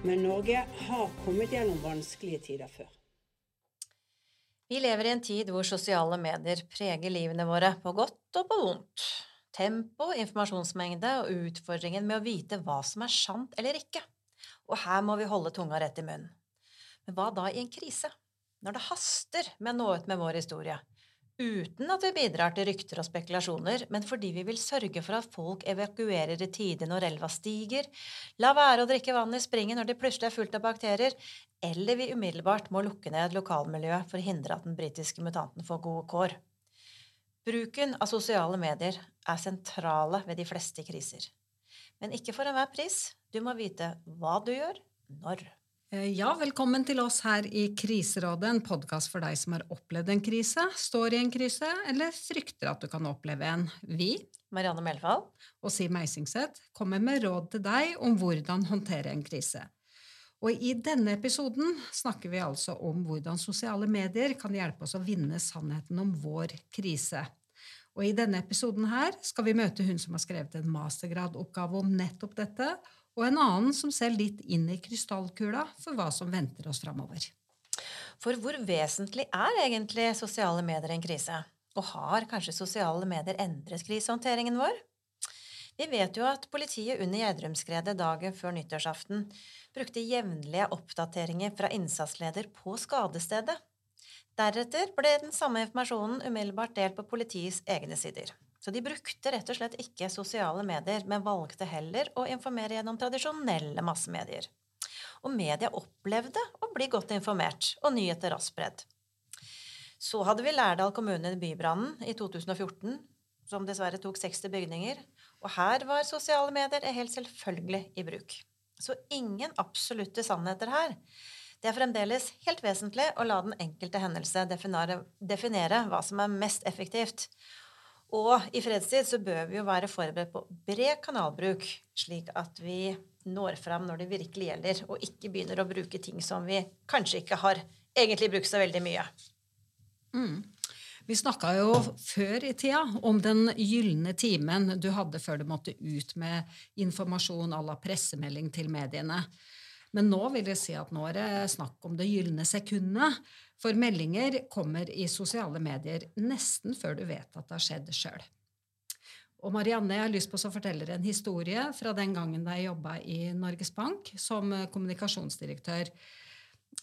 Men Norge har kommet gjennom vanskelige tider før. Vi lever i en tid hvor sosiale medier preger livene våre på godt og på vondt. Tempo, informasjonsmengde og utfordringen med å vite hva som er sant eller ikke. Og her må vi holde tunga rett i munnen. Men hva da i en krise? Når det haster med å nå ut med vår historie? Uten at vi bidrar til rykter og spekulasjoner, men fordi vi vil sørge for at folk evakuerer i tide når elva stiger, la være å drikke vann i springen når det plutselig er fullt av bakterier, eller vi umiddelbart må lukke ned lokalmiljøet for å hindre at den britiske mutanten får gode kår. Bruken av sosiale medier er sentrale ved de fleste kriser. Men ikke for enhver pris. Du må vite hva du gjør, når. Eh, ja, velkommen til oss her i Kriserådet, en podkast for deg som har opplevd en krise, står i en krise eller frykter at du kan oppleve en. Vi, Marianne Melfall og Siv Meisingseth, kommer med råd til deg om hvordan håndtere en krise. Og i denne episoden snakker vi altså om hvordan sosiale medier kan hjelpe oss å vinne sannheten om vår krise. Og i denne episoden her skal vi møte hun som har skrevet en mastergradoppgave om nettopp dette, og en annen som ser litt inn i krystallkula for hva som venter oss framover. For hvor vesentlig er egentlig sosiale medier i en krise? Og har kanskje sosiale medier endret krisehåndteringen vår? Vi vet jo at politiet under Gjerdrumskredet dagen før nyttårsaften brukte jevnlige oppdateringer fra innsatsleder på skadestedet. Deretter ble den samme informasjonen umiddelbart delt på politiets egne sider. Så de brukte rett og slett ikke sosiale medier, men valgte heller å informere gjennom tradisjonelle massemedier. Og media opplevde å bli godt informert, og nyheter raskt spredd. Så hadde vi Lærdal kommune i bybrannen i 2014, som dessverre tok 60 bygninger, og her var sosiale medier helt selvfølgelig i bruk. Så ingen absolutte sannheter her. Det er fremdeles helt vesentlig å la den enkelte hendelse definere, definere hva som er mest effektivt, og i fredstid så bør vi jo være forberedt på bred kanalbruk, slik at vi når fram når det virkelig gjelder, og ikke begynner å bruke ting som vi kanskje ikke har egentlig brukt så veldig mye. Mm. Vi snakka jo før i tida om den gylne timen du hadde før du måtte ut med informasjon à la pressemelding til mediene. Men nå vil jeg si at nå er det snakk om det gylne sekundet. For meldinger kommer i sosiale medier nesten før du vet at det har skjedd sjøl. Og Marianne, jeg har lyst på å fortelle en historie fra den gangen da jeg jobba i Norges Bank som kommunikasjonsdirektør.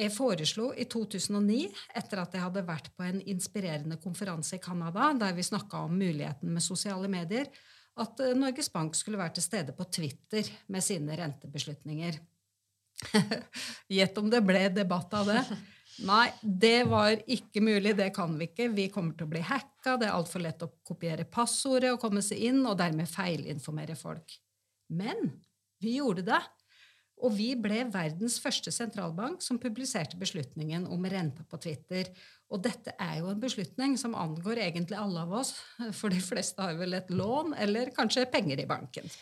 Jeg foreslo i 2009, etter at jeg hadde vært på en inspirerende konferanse i Canada der vi snakka om muligheten med sosiale medier, at Norges Bank skulle være til stede på Twitter med sine rentebeslutninger. Gjett om det ble debatt av det. Nei, det var ikke mulig. Det kan vi ikke. Vi kommer til å bli hacka. Det er altfor lett å kopiere passordet og komme seg inn, og dermed feilinformere folk. Men vi gjorde det. Og vi ble verdens første sentralbank som publiserte beslutningen om renta på Twitter. Og dette er jo en beslutning som angår egentlig alle av oss, for de fleste har vel et lån eller kanskje penger i banken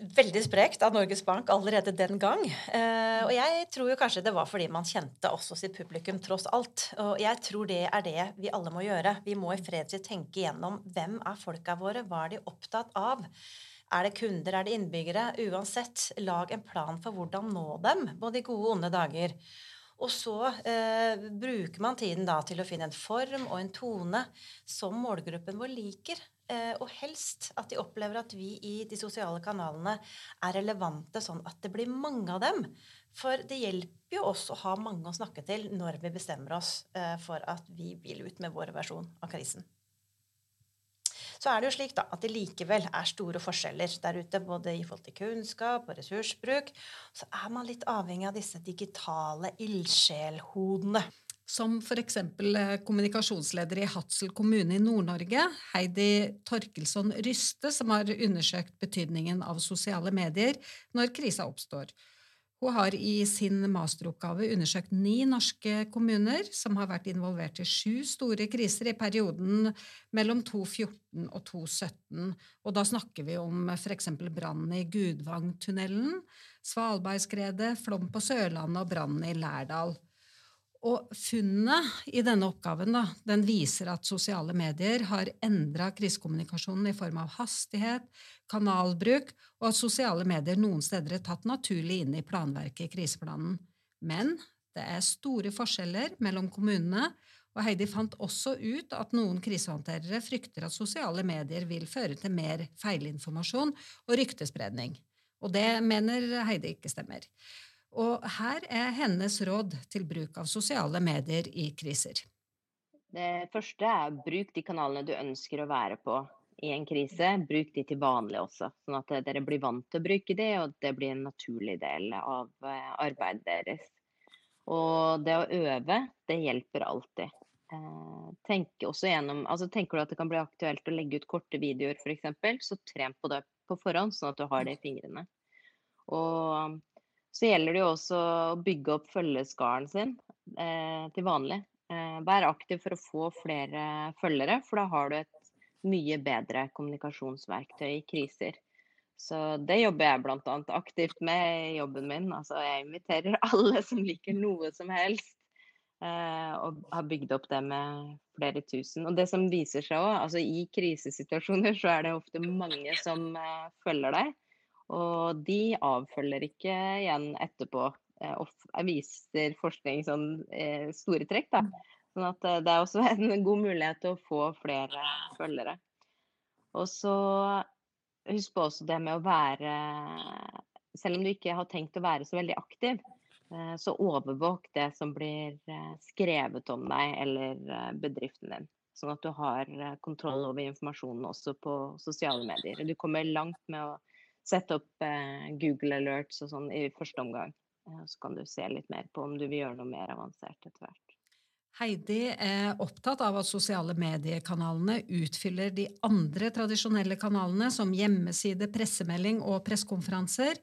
veldig sprekt av Norges Bank allerede den gang. Eh, og jeg tror jo kanskje det var fordi man kjente også sitt publikum tross alt. Og jeg tror det er det vi alle må gjøre. Vi må i fredstid tenke igjennom hvem er folka våre, hva er de opptatt av? Er det kunder, er det innbyggere? Uansett, lag en plan for hvordan nå dem, både i gode og onde dager. Og så eh, bruker man tiden da til å finne en form og en tone som målgruppen vår liker. Eh, og helst at de opplever at vi i de sosiale kanalene er relevante, sånn at det blir mange av dem. For det hjelper jo oss å ha mange å snakke til når vi bestemmer oss eh, for at vi vil ut med vår versjon av krisen. Så er det jo slik da, at det likevel er store forskjeller der ute, både i forhold til kunnskap og ressursbruk. Så er man litt avhengig av disse digitale ildsjelhodene som f.eks. Eh, kommunikasjonsleder i Hadsel kommune i Nord-Norge, Heidi Torkelsson Ryste, som har undersøkt betydningen av sosiale medier når krisa oppstår. Hun har i sin masteroppgave undersøkt ni norske kommuner som har vært involvert i sju store kriser i perioden mellom 2014 og 2017. Og da snakker vi om f.eks. brannen i Gudvangtunnelen, Svalbardskredet, flom på Sørlandet og brannen i Lærdal. Og funnet i denne oppgaven da, den viser at sosiale medier har endra krisekommunikasjonen i form av hastighet, kanalbruk, og at sosiale medier noen steder er tatt naturlig inn i planverket i kriseplanen. Men det er store forskjeller mellom kommunene, og Heidi fant også ut at noen krisehåndterere frykter at sosiale medier vil føre til mer feilinformasjon og ryktespredning. Og det mener Heidi ikke stemmer. Og her er hennes råd til bruk av sosiale medier i kriser. Det første er bruk de kanalene du ønsker å være på i en krise. Bruk de til vanlig også, sånn at dere blir vant til å bruke de, og det blir en naturlig del av eh, arbeidet deres. Og det å øve, det hjelper alltid. Eh, tenk gjennom, altså tenker du at det kan bli aktuelt å legge ut korte videoer f.eks., så tren på det på forhånd, sånn at du har det i fingrene. Og så gjelder det jo også å bygge opp følgeskaren sin eh, til vanlig. Eh, vær aktiv for å få flere følgere, for da har du et mye bedre kommunikasjonsverktøy i kriser. Så det jobber jeg bl.a. aktivt med i jobben min. Altså jeg inviterer alle som liker noe som helst. Eh, og har bygd opp det med flere tusen. Og det som viser seg òg, altså i krisesituasjoner så er det ofte mange som eh, følger deg. Og de avfølger ikke igjen etterpå. Eh, og viser forskning sånn eh, store trekk, da. Sånn at eh, det er også en god mulighet til å få flere følgere. Og så husk på også det med å være Selv om du ikke har tenkt å være så veldig aktiv, så overvåk det som blir skrevet om deg eller bedriften din. Sånn at du har kontroll over informasjonen også på sosiale medier. Du kommer langt med å sette opp eh, Google alerts og sånn i første omgang. Eh, så kan du se litt mer på om du vil gjøre noe mer avansert etter hvert. Heidi er opptatt av at sosiale mediekanalene utfyller de andre tradisjonelle kanalene, som hjemmeside, pressemelding og pressekonferanser.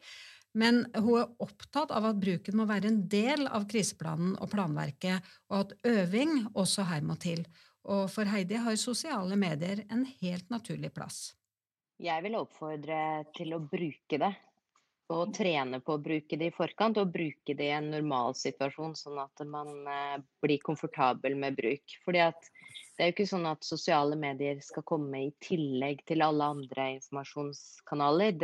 Men hun er opptatt av at bruken må være en del av kriseplanen og planverket, og at øving også her må til. Og for Heidi har sosiale medier en helt naturlig plass. Jeg vil oppfordre til å bruke det. Og trene på å bruke det i forkant, og bruke det i en normalsituasjon, sånn at man eh, blir komfortabel med bruk. Fordi det er jo ikke sånn at sosiale medier skal komme i tillegg til alle andre informasjonskanaler.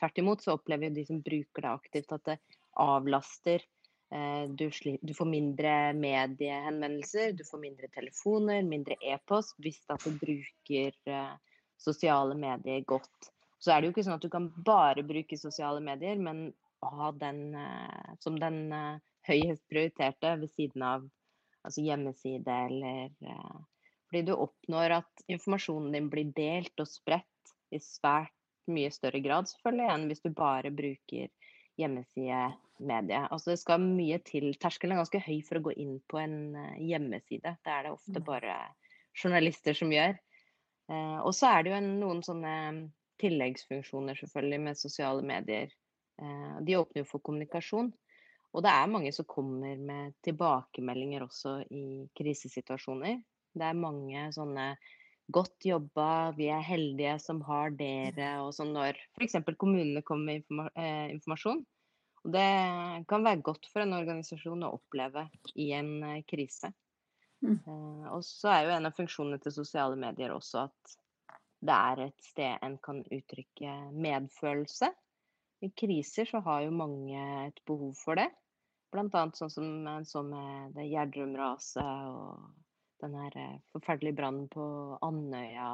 Tvert imot så opplever jo de som bruker det aktivt, at det avlaster. Eh, du, du, får mindre mediehenvendelser, du får mindre telefoner, mindre e-post hvis du bruker eh, sosiale medier godt. Så er det jo ikke sånn at du kan bare bruke sosiale medier, men ha den eh, som den eh, høyest prioriterte ved siden av altså hjemmeside eller eh, Fordi du oppnår at informasjonen din blir delt og spredt i svært mye større grad selvfølgelig enn hvis du bare bruker hjemmesidemedie. Altså det skal mye til. Terskelen er ganske høy for å gå inn på en hjemmeside. Det er det ofte mm. bare journalister som gjør. Eh, og så er det jo en, noen sånne tilleggsfunksjoner selvfølgelig med sosiale medier. Eh, de åpner jo for kommunikasjon. Og det er mange som kommer med tilbakemeldinger også i krisesituasjoner. Det er mange sånne 'godt jobba', 'vi er heldige som har dere', og sånn når f.eks. kommunene kommer med eh, informasjon. Og det kan være godt for en organisasjon å oppleve i en krise. Mm. Uh, og så er jo en av funksjonene til sosiale medier også at det er et sted en kan uttrykke medfølelse. I kriser så har jo mange et behov for det. Blant annet sånn som så med det Gjerdrum-raset og den her eh, forferdelige brannen på Andøya.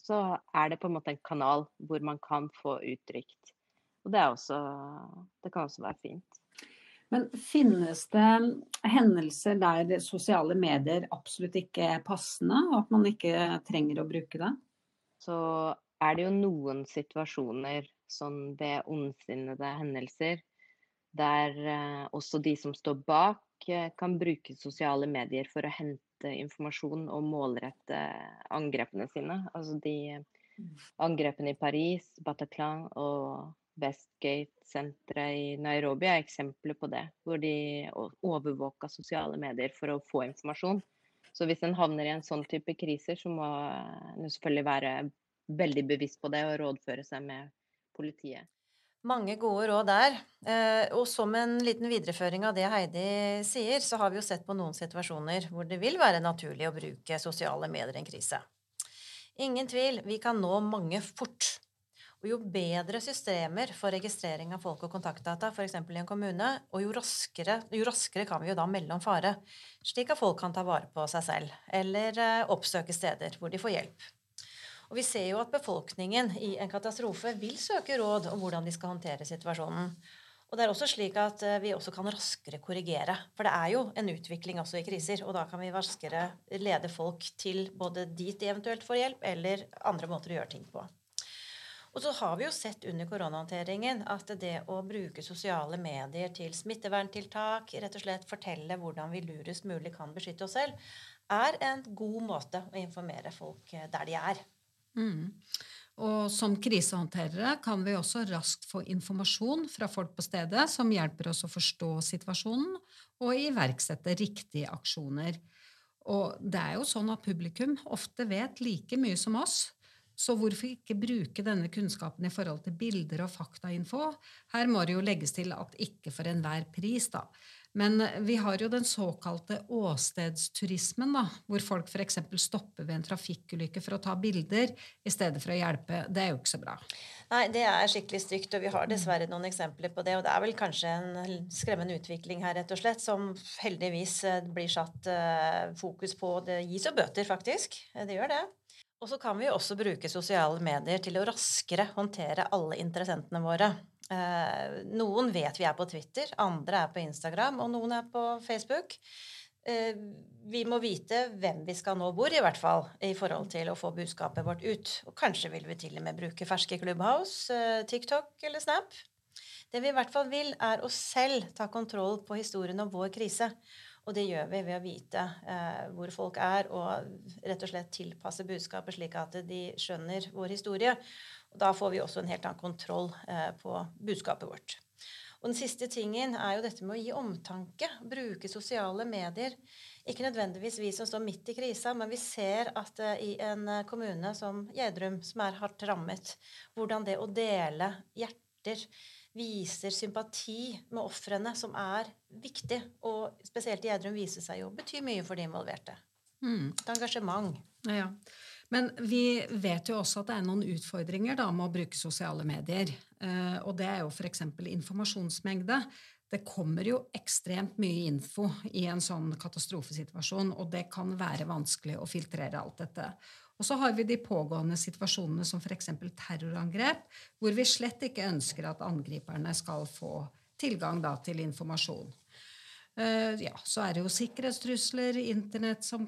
Så er det på en måte en kanal hvor man kan få uttrykt. Og det, også, det kan også være fint. Men finnes det hendelser der sosiale medier absolutt ikke er passende, og at man ikke trenger å bruke det? Så er det jo noen situasjoner, sånn ved ondsinnede hendelser, der eh, også de som står bak, eh, kan bruke sosiale medier for å hente informasjon og målrette angrepene sine. Altså de mm. angrepene i Paris, Bataclan og Westgate-senteret i Nairobi er eksempler på det. Hvor de overvåka sosiale medier for å få informasjon. Så hvis en havner i en sånn type kriser, så må en selvfølgelig være veldig bevisst på det og rådføre seg med politiet. Mange gode råd der. Eh, og som en liten videreføring av det Heidi sier, så har vi jo sett på noen situasjoner hvor det vil være naturlig å bruke sosiale medier i en krise. Ingen tvil, vi kan nå mange fort. Og jo bedre systemer for registrering av folk og kontaktdata, f.eks. i en kommune, og jo raskere, jo raskere, kan vi jo da melde om fare, slik at folk kan ta vare på seg selv, eller eh, oppsøke steder hvor de får hjelp. Og vi ser jo at befolkningen i en katastrofe vil søke råd om hvordan de skal håndtere situasjonen. Og det er også slik at eh, vi også kan raskere korrigere. For det er jo en utvikling også i kriser, og da kan vi raskere lede folk til både dit de eventuelt får hjelp, eller andre måter å gjøre ting på. Og så har vi jo sett under koronahåndteringen at det å bruke sosiale medier til smitteverntiltak, rett og slett fortelle hvordan vi lurest mulig kan beskytte oss selv, er en god måte å informere folk eh, der de er. Mm. Og som krisehåndterere kan vi også raskt få informasjon fra folk på stedet som hjelper oss å forstå situasjonen og iverksette riktige aksjoner. Og det er jo sånn at publikum ofte vet like mye som oss, så hvorfor ikke bruke denne kunnskapen i forhold til bilder og faktainfo? Her må det jo legges til at ikke for enhver pris, da. Men vi har jo den såkalte åstedsturismen, da, hvor folk f.eks. stopper ved en trafikkulykke for å ta bilder i stedet for å hjelpe. Det er jo ikke så bra. Nei, det er skikkelig stygt, og vi har dessverre noen eksempler på det. Og det er vel kanskje en skremmende utvikling her, rett og slett, som heldigvis eh, blir satt uh, fokus på. Det gis jo bøter, faktisk. Det gjør det. Og så kan vi også bruke sosiale medier til å raskere håndtere alle interessentene våre. Eh, noen vet vi er på Twitter, andre er på Instagram, og noen er på Facebook. Eh, vi må vite hvem vi skal nå hvor, i hvert fall, i forhold til å få budskapet vårt ut. Og kanskje vil vi til og med bruke ferske Clubhouse, eh, TikTok eller Snap. Det vi i hvert fall vil, er å selv ta kontroll på historien om vår krise. Og det gjør vi ved å vite eh, hvor folk er, og rett og slett tilpasse budskapet slik at de skjønner vår historie. Og da får vi også en helt annen kontroll eh, på budskapet vårt. Og den siste tingen er jo dette med å gi omtanke. Bruke sosiale medier. Ikke nødvendigvis vi som står midt i krisa, men vi ser at uh, i en uh, kommune som Gjerdrum, som er hardt rammet, hvordan det å dele hjerter viser sympati med ofrene, som er viktig. Og spesielt i Gjerdrum viser seg jo bety mye for de involverte. Mm. Et engasjement. Ja, Men vi vet jo også at det er noen utfordringer da, med å bruke sosiale medier. Eh, og det er jo f.eks. informasjonsmengde. Det kommer jo ekstremt mye info i en sånn katastrofesituasjon, og det kan være vanskelig å filtrere alt dette. Og så har vi de pågående situasjonene som f.eks. terrorangrep, hvor vi slett ikke ønsker at angriperne skal få tilgang da, til informasjon. Uh, ja, så er det jo sikkerhetstrusler, internett som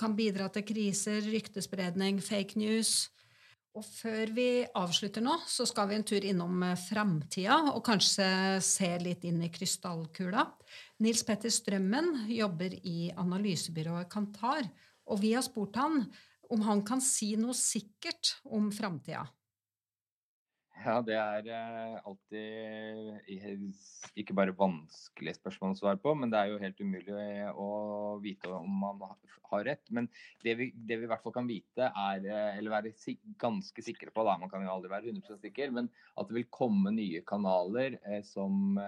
kan bidra til kriser, ryktespredning, fake news. Og før vi avslutter nå, så skal vi en tur innom eh, framtida og kanskje se litt inn i krystallkula. Nils Petter Strømmen jobber i analysebyrået Kantar, og vi har spurt han om han kan si noe sikkert om framtida? Ja, det er eh, alltid ikke bare vanskelige spørsmål å svare på, men det er jo helt umulig å vite om man har rett. Men det vi, det vi i hvert fall kan vite, er, eh, eller være ganske sikre på, da, man kan jo aldri være 100 sikker, men at det vil komme nye kanaler eh, som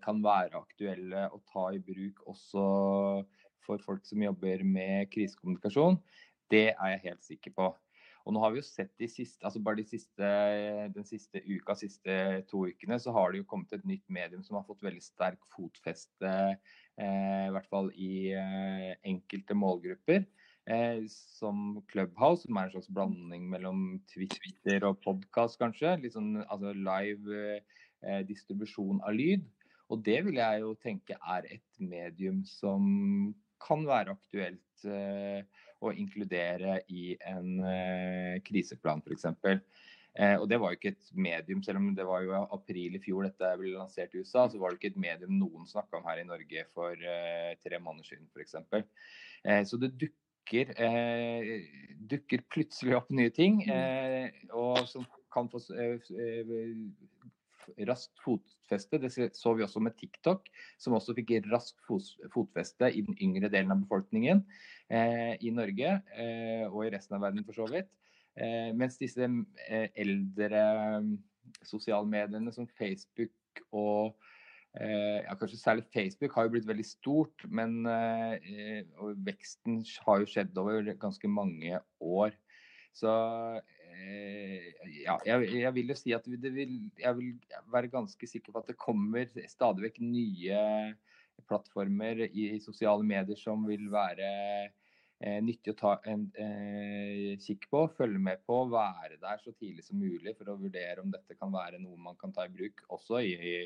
kan være aktuelle å ta i bruk også for folk som jobber med krisekommunikasjon. Det er jeg helt sikker på. Og nå har vi jo sett de siste, altså bare de siste, den siste uka, siste to ukene, så har det jo kommet et nytt medium som har fått veldig sterk fotfeste, eh, i hvert fall i eh, enkelte målgrupper. Eh, som Clubhouse, som er en slags blanding mellom Twitter og podkast, kanskje. Litt sånn altså live eh, distribusjon av lyd. Og det vil jeg jo tenke er et medium som kan være aktuelt. Eh, å inkludere i en eh, kriseplan, f.eks. Eh, og det var jo ikke et medium, selv om det var jo april i fjor dette ble lansert i USA, så var det ikke et medium noen snakka om her i Norge for tre måneder siden, f.eks. Eh, så det dukker, eh, dukker plutselig opp nye ting, mm. eh, og som kan få raskt fotfeste. Det så vi også med TikTok, som også fikk raskt fotfeste i den yngre delen av befolkningen eh, i Norge eh, og i resten av verden for så vidt. Eh, mens disse eh, eldre sosialmediene sosiale mediene som Facebook og eh, ja, kanskje særlig Facebook har jo blitt veldig stort, men eh, veksten har jo skjedd over ganske mange år. Så ja, jeg, jeg, vil jo si at vil, jeg vil være ganske sikker på at det kommer stadig vekk nye plattformer i, i sosiale medier som vil være eh, nyttig å ta en eh, kikk på, følge med på, være der så tidlig som mulig for å vurdere om dette kan være noe man kan ta i bruk også i, i,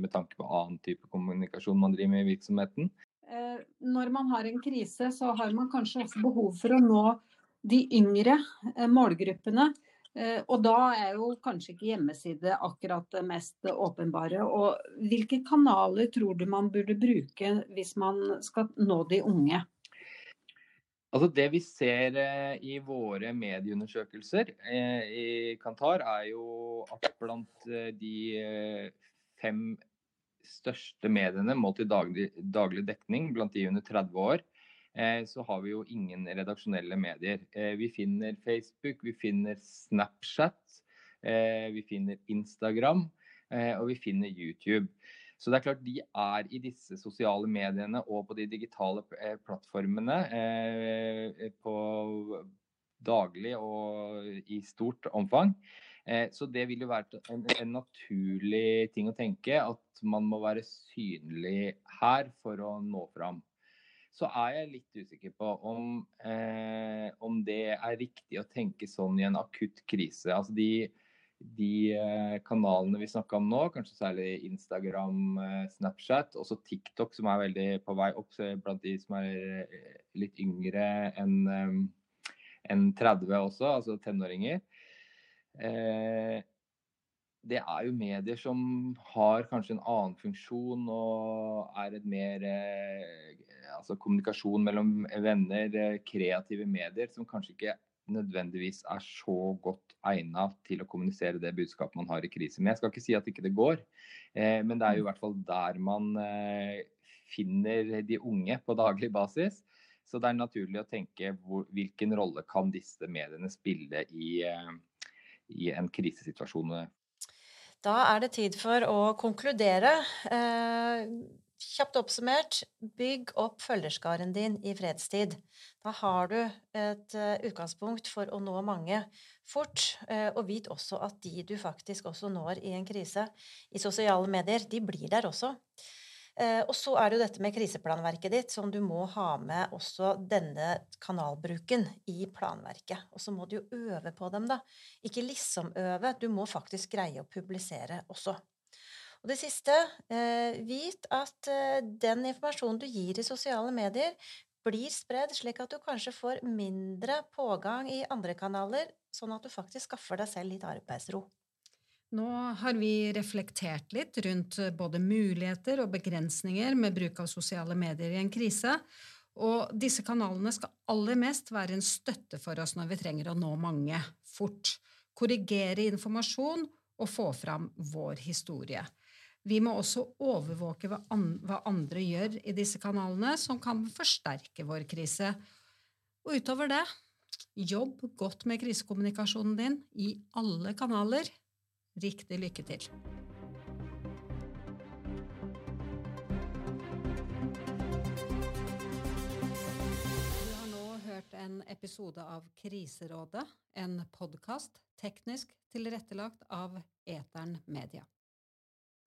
med tanke på annen type kommunikasjon man driver med i virksomheten. Eh, når man har en krise, så har man kanskje også behov for å nå de yngre eh, målgruppene. Eh, og da er jo kanskje ikke hjemmeside akkurat det mest åpenbare. Og hvilke kanaler tror du man burde bruke hvis man skal nå de unge? Altså Det vi ser eh, i våre medieundersøkelser i Kantar, er jo at blant de fem største mediene målt i daglig, daglig dekning blant de under 30 år, så har vi jo ingen redaksjonelle medier. Eh, vi finner Facebook, vi finner Snapchat, eh, vi finner Instagram og vi finner YouTube. Så det er klart de er i disse sosiale mediene og på de digitale plattformene på daglig og i stort omfang. Så det vil jo være en, en, naturlig ting å tenke, at man må være synlig her for å nå fram så er jeg litt usikker på om, eh, om, det er riktig å tenke sånn i en akutt krise. Altså de, de eh, kanalene vi snakka om nå, kanskje særlig Instagram, eh, Snapchat, også TikTok som er veldig på vei opp blant de som er eh, litt yngre enn en 30 også, altså tenåringer. Eh, det er jo medier som har kanskje en annen funksjon og er et mer altså kommunikasjon mellom venner, eh, kreative medier, som kanskje ikke nødvendigvis er så godt egnet til å kommunisere det budskapet man har i krise. Men jeg skal ikke si at ikke det går, eh, men det er jo i hvert fall der man eh, finner de unge på daglig basis. Så det er naturlig å tenke hvor, hvilken rolle kan disse mediene spille i, eh, i en krisesituasjon. Da er det tid for å konkludere. Eh, Kjapt oppsummert, bygg opp følgerskaren din i fredstid. Da har du et uh, utgangspunkt for å nå mange fort, uh, og vit også at de du faktisk også når i en krise i sosiale medier, de blir der også. Uh, og så er det jo dette med kriseplanverket ditt, som du må ha med også denne kanalbruken i planverket. Og så må du jo øve på dem, da. Ikke liksom øve, du må faktisk greie å publisere også. Og det siste, eh, vit at eh, den informasjonen du gir i sosiale medier, blir spredd, slik at du kanskje får mindre pågang i andre kanaler, sånn at du faktisk skaffer deg selv litt arbeidsro. Nå har vi reflektert litt rundt både muligheter og begrensninger med bruk av sosiale medier i en krise, og disse kanalene skal aller mest være en støtte for oss når vi trenger å nå mange fort, korrigere informasjon og få fram vår historie. Vi må også overvåke hva, andre gjør i disse kanalene, som kan forsterke vår krise. Og utover det, jobb godt med krisekommunikasjonen din i alle kanaler. Riktig lykke til. Du har nå hørt en episode av Kriserådet, en podkast teknisk tilrettelagt av Etern Media.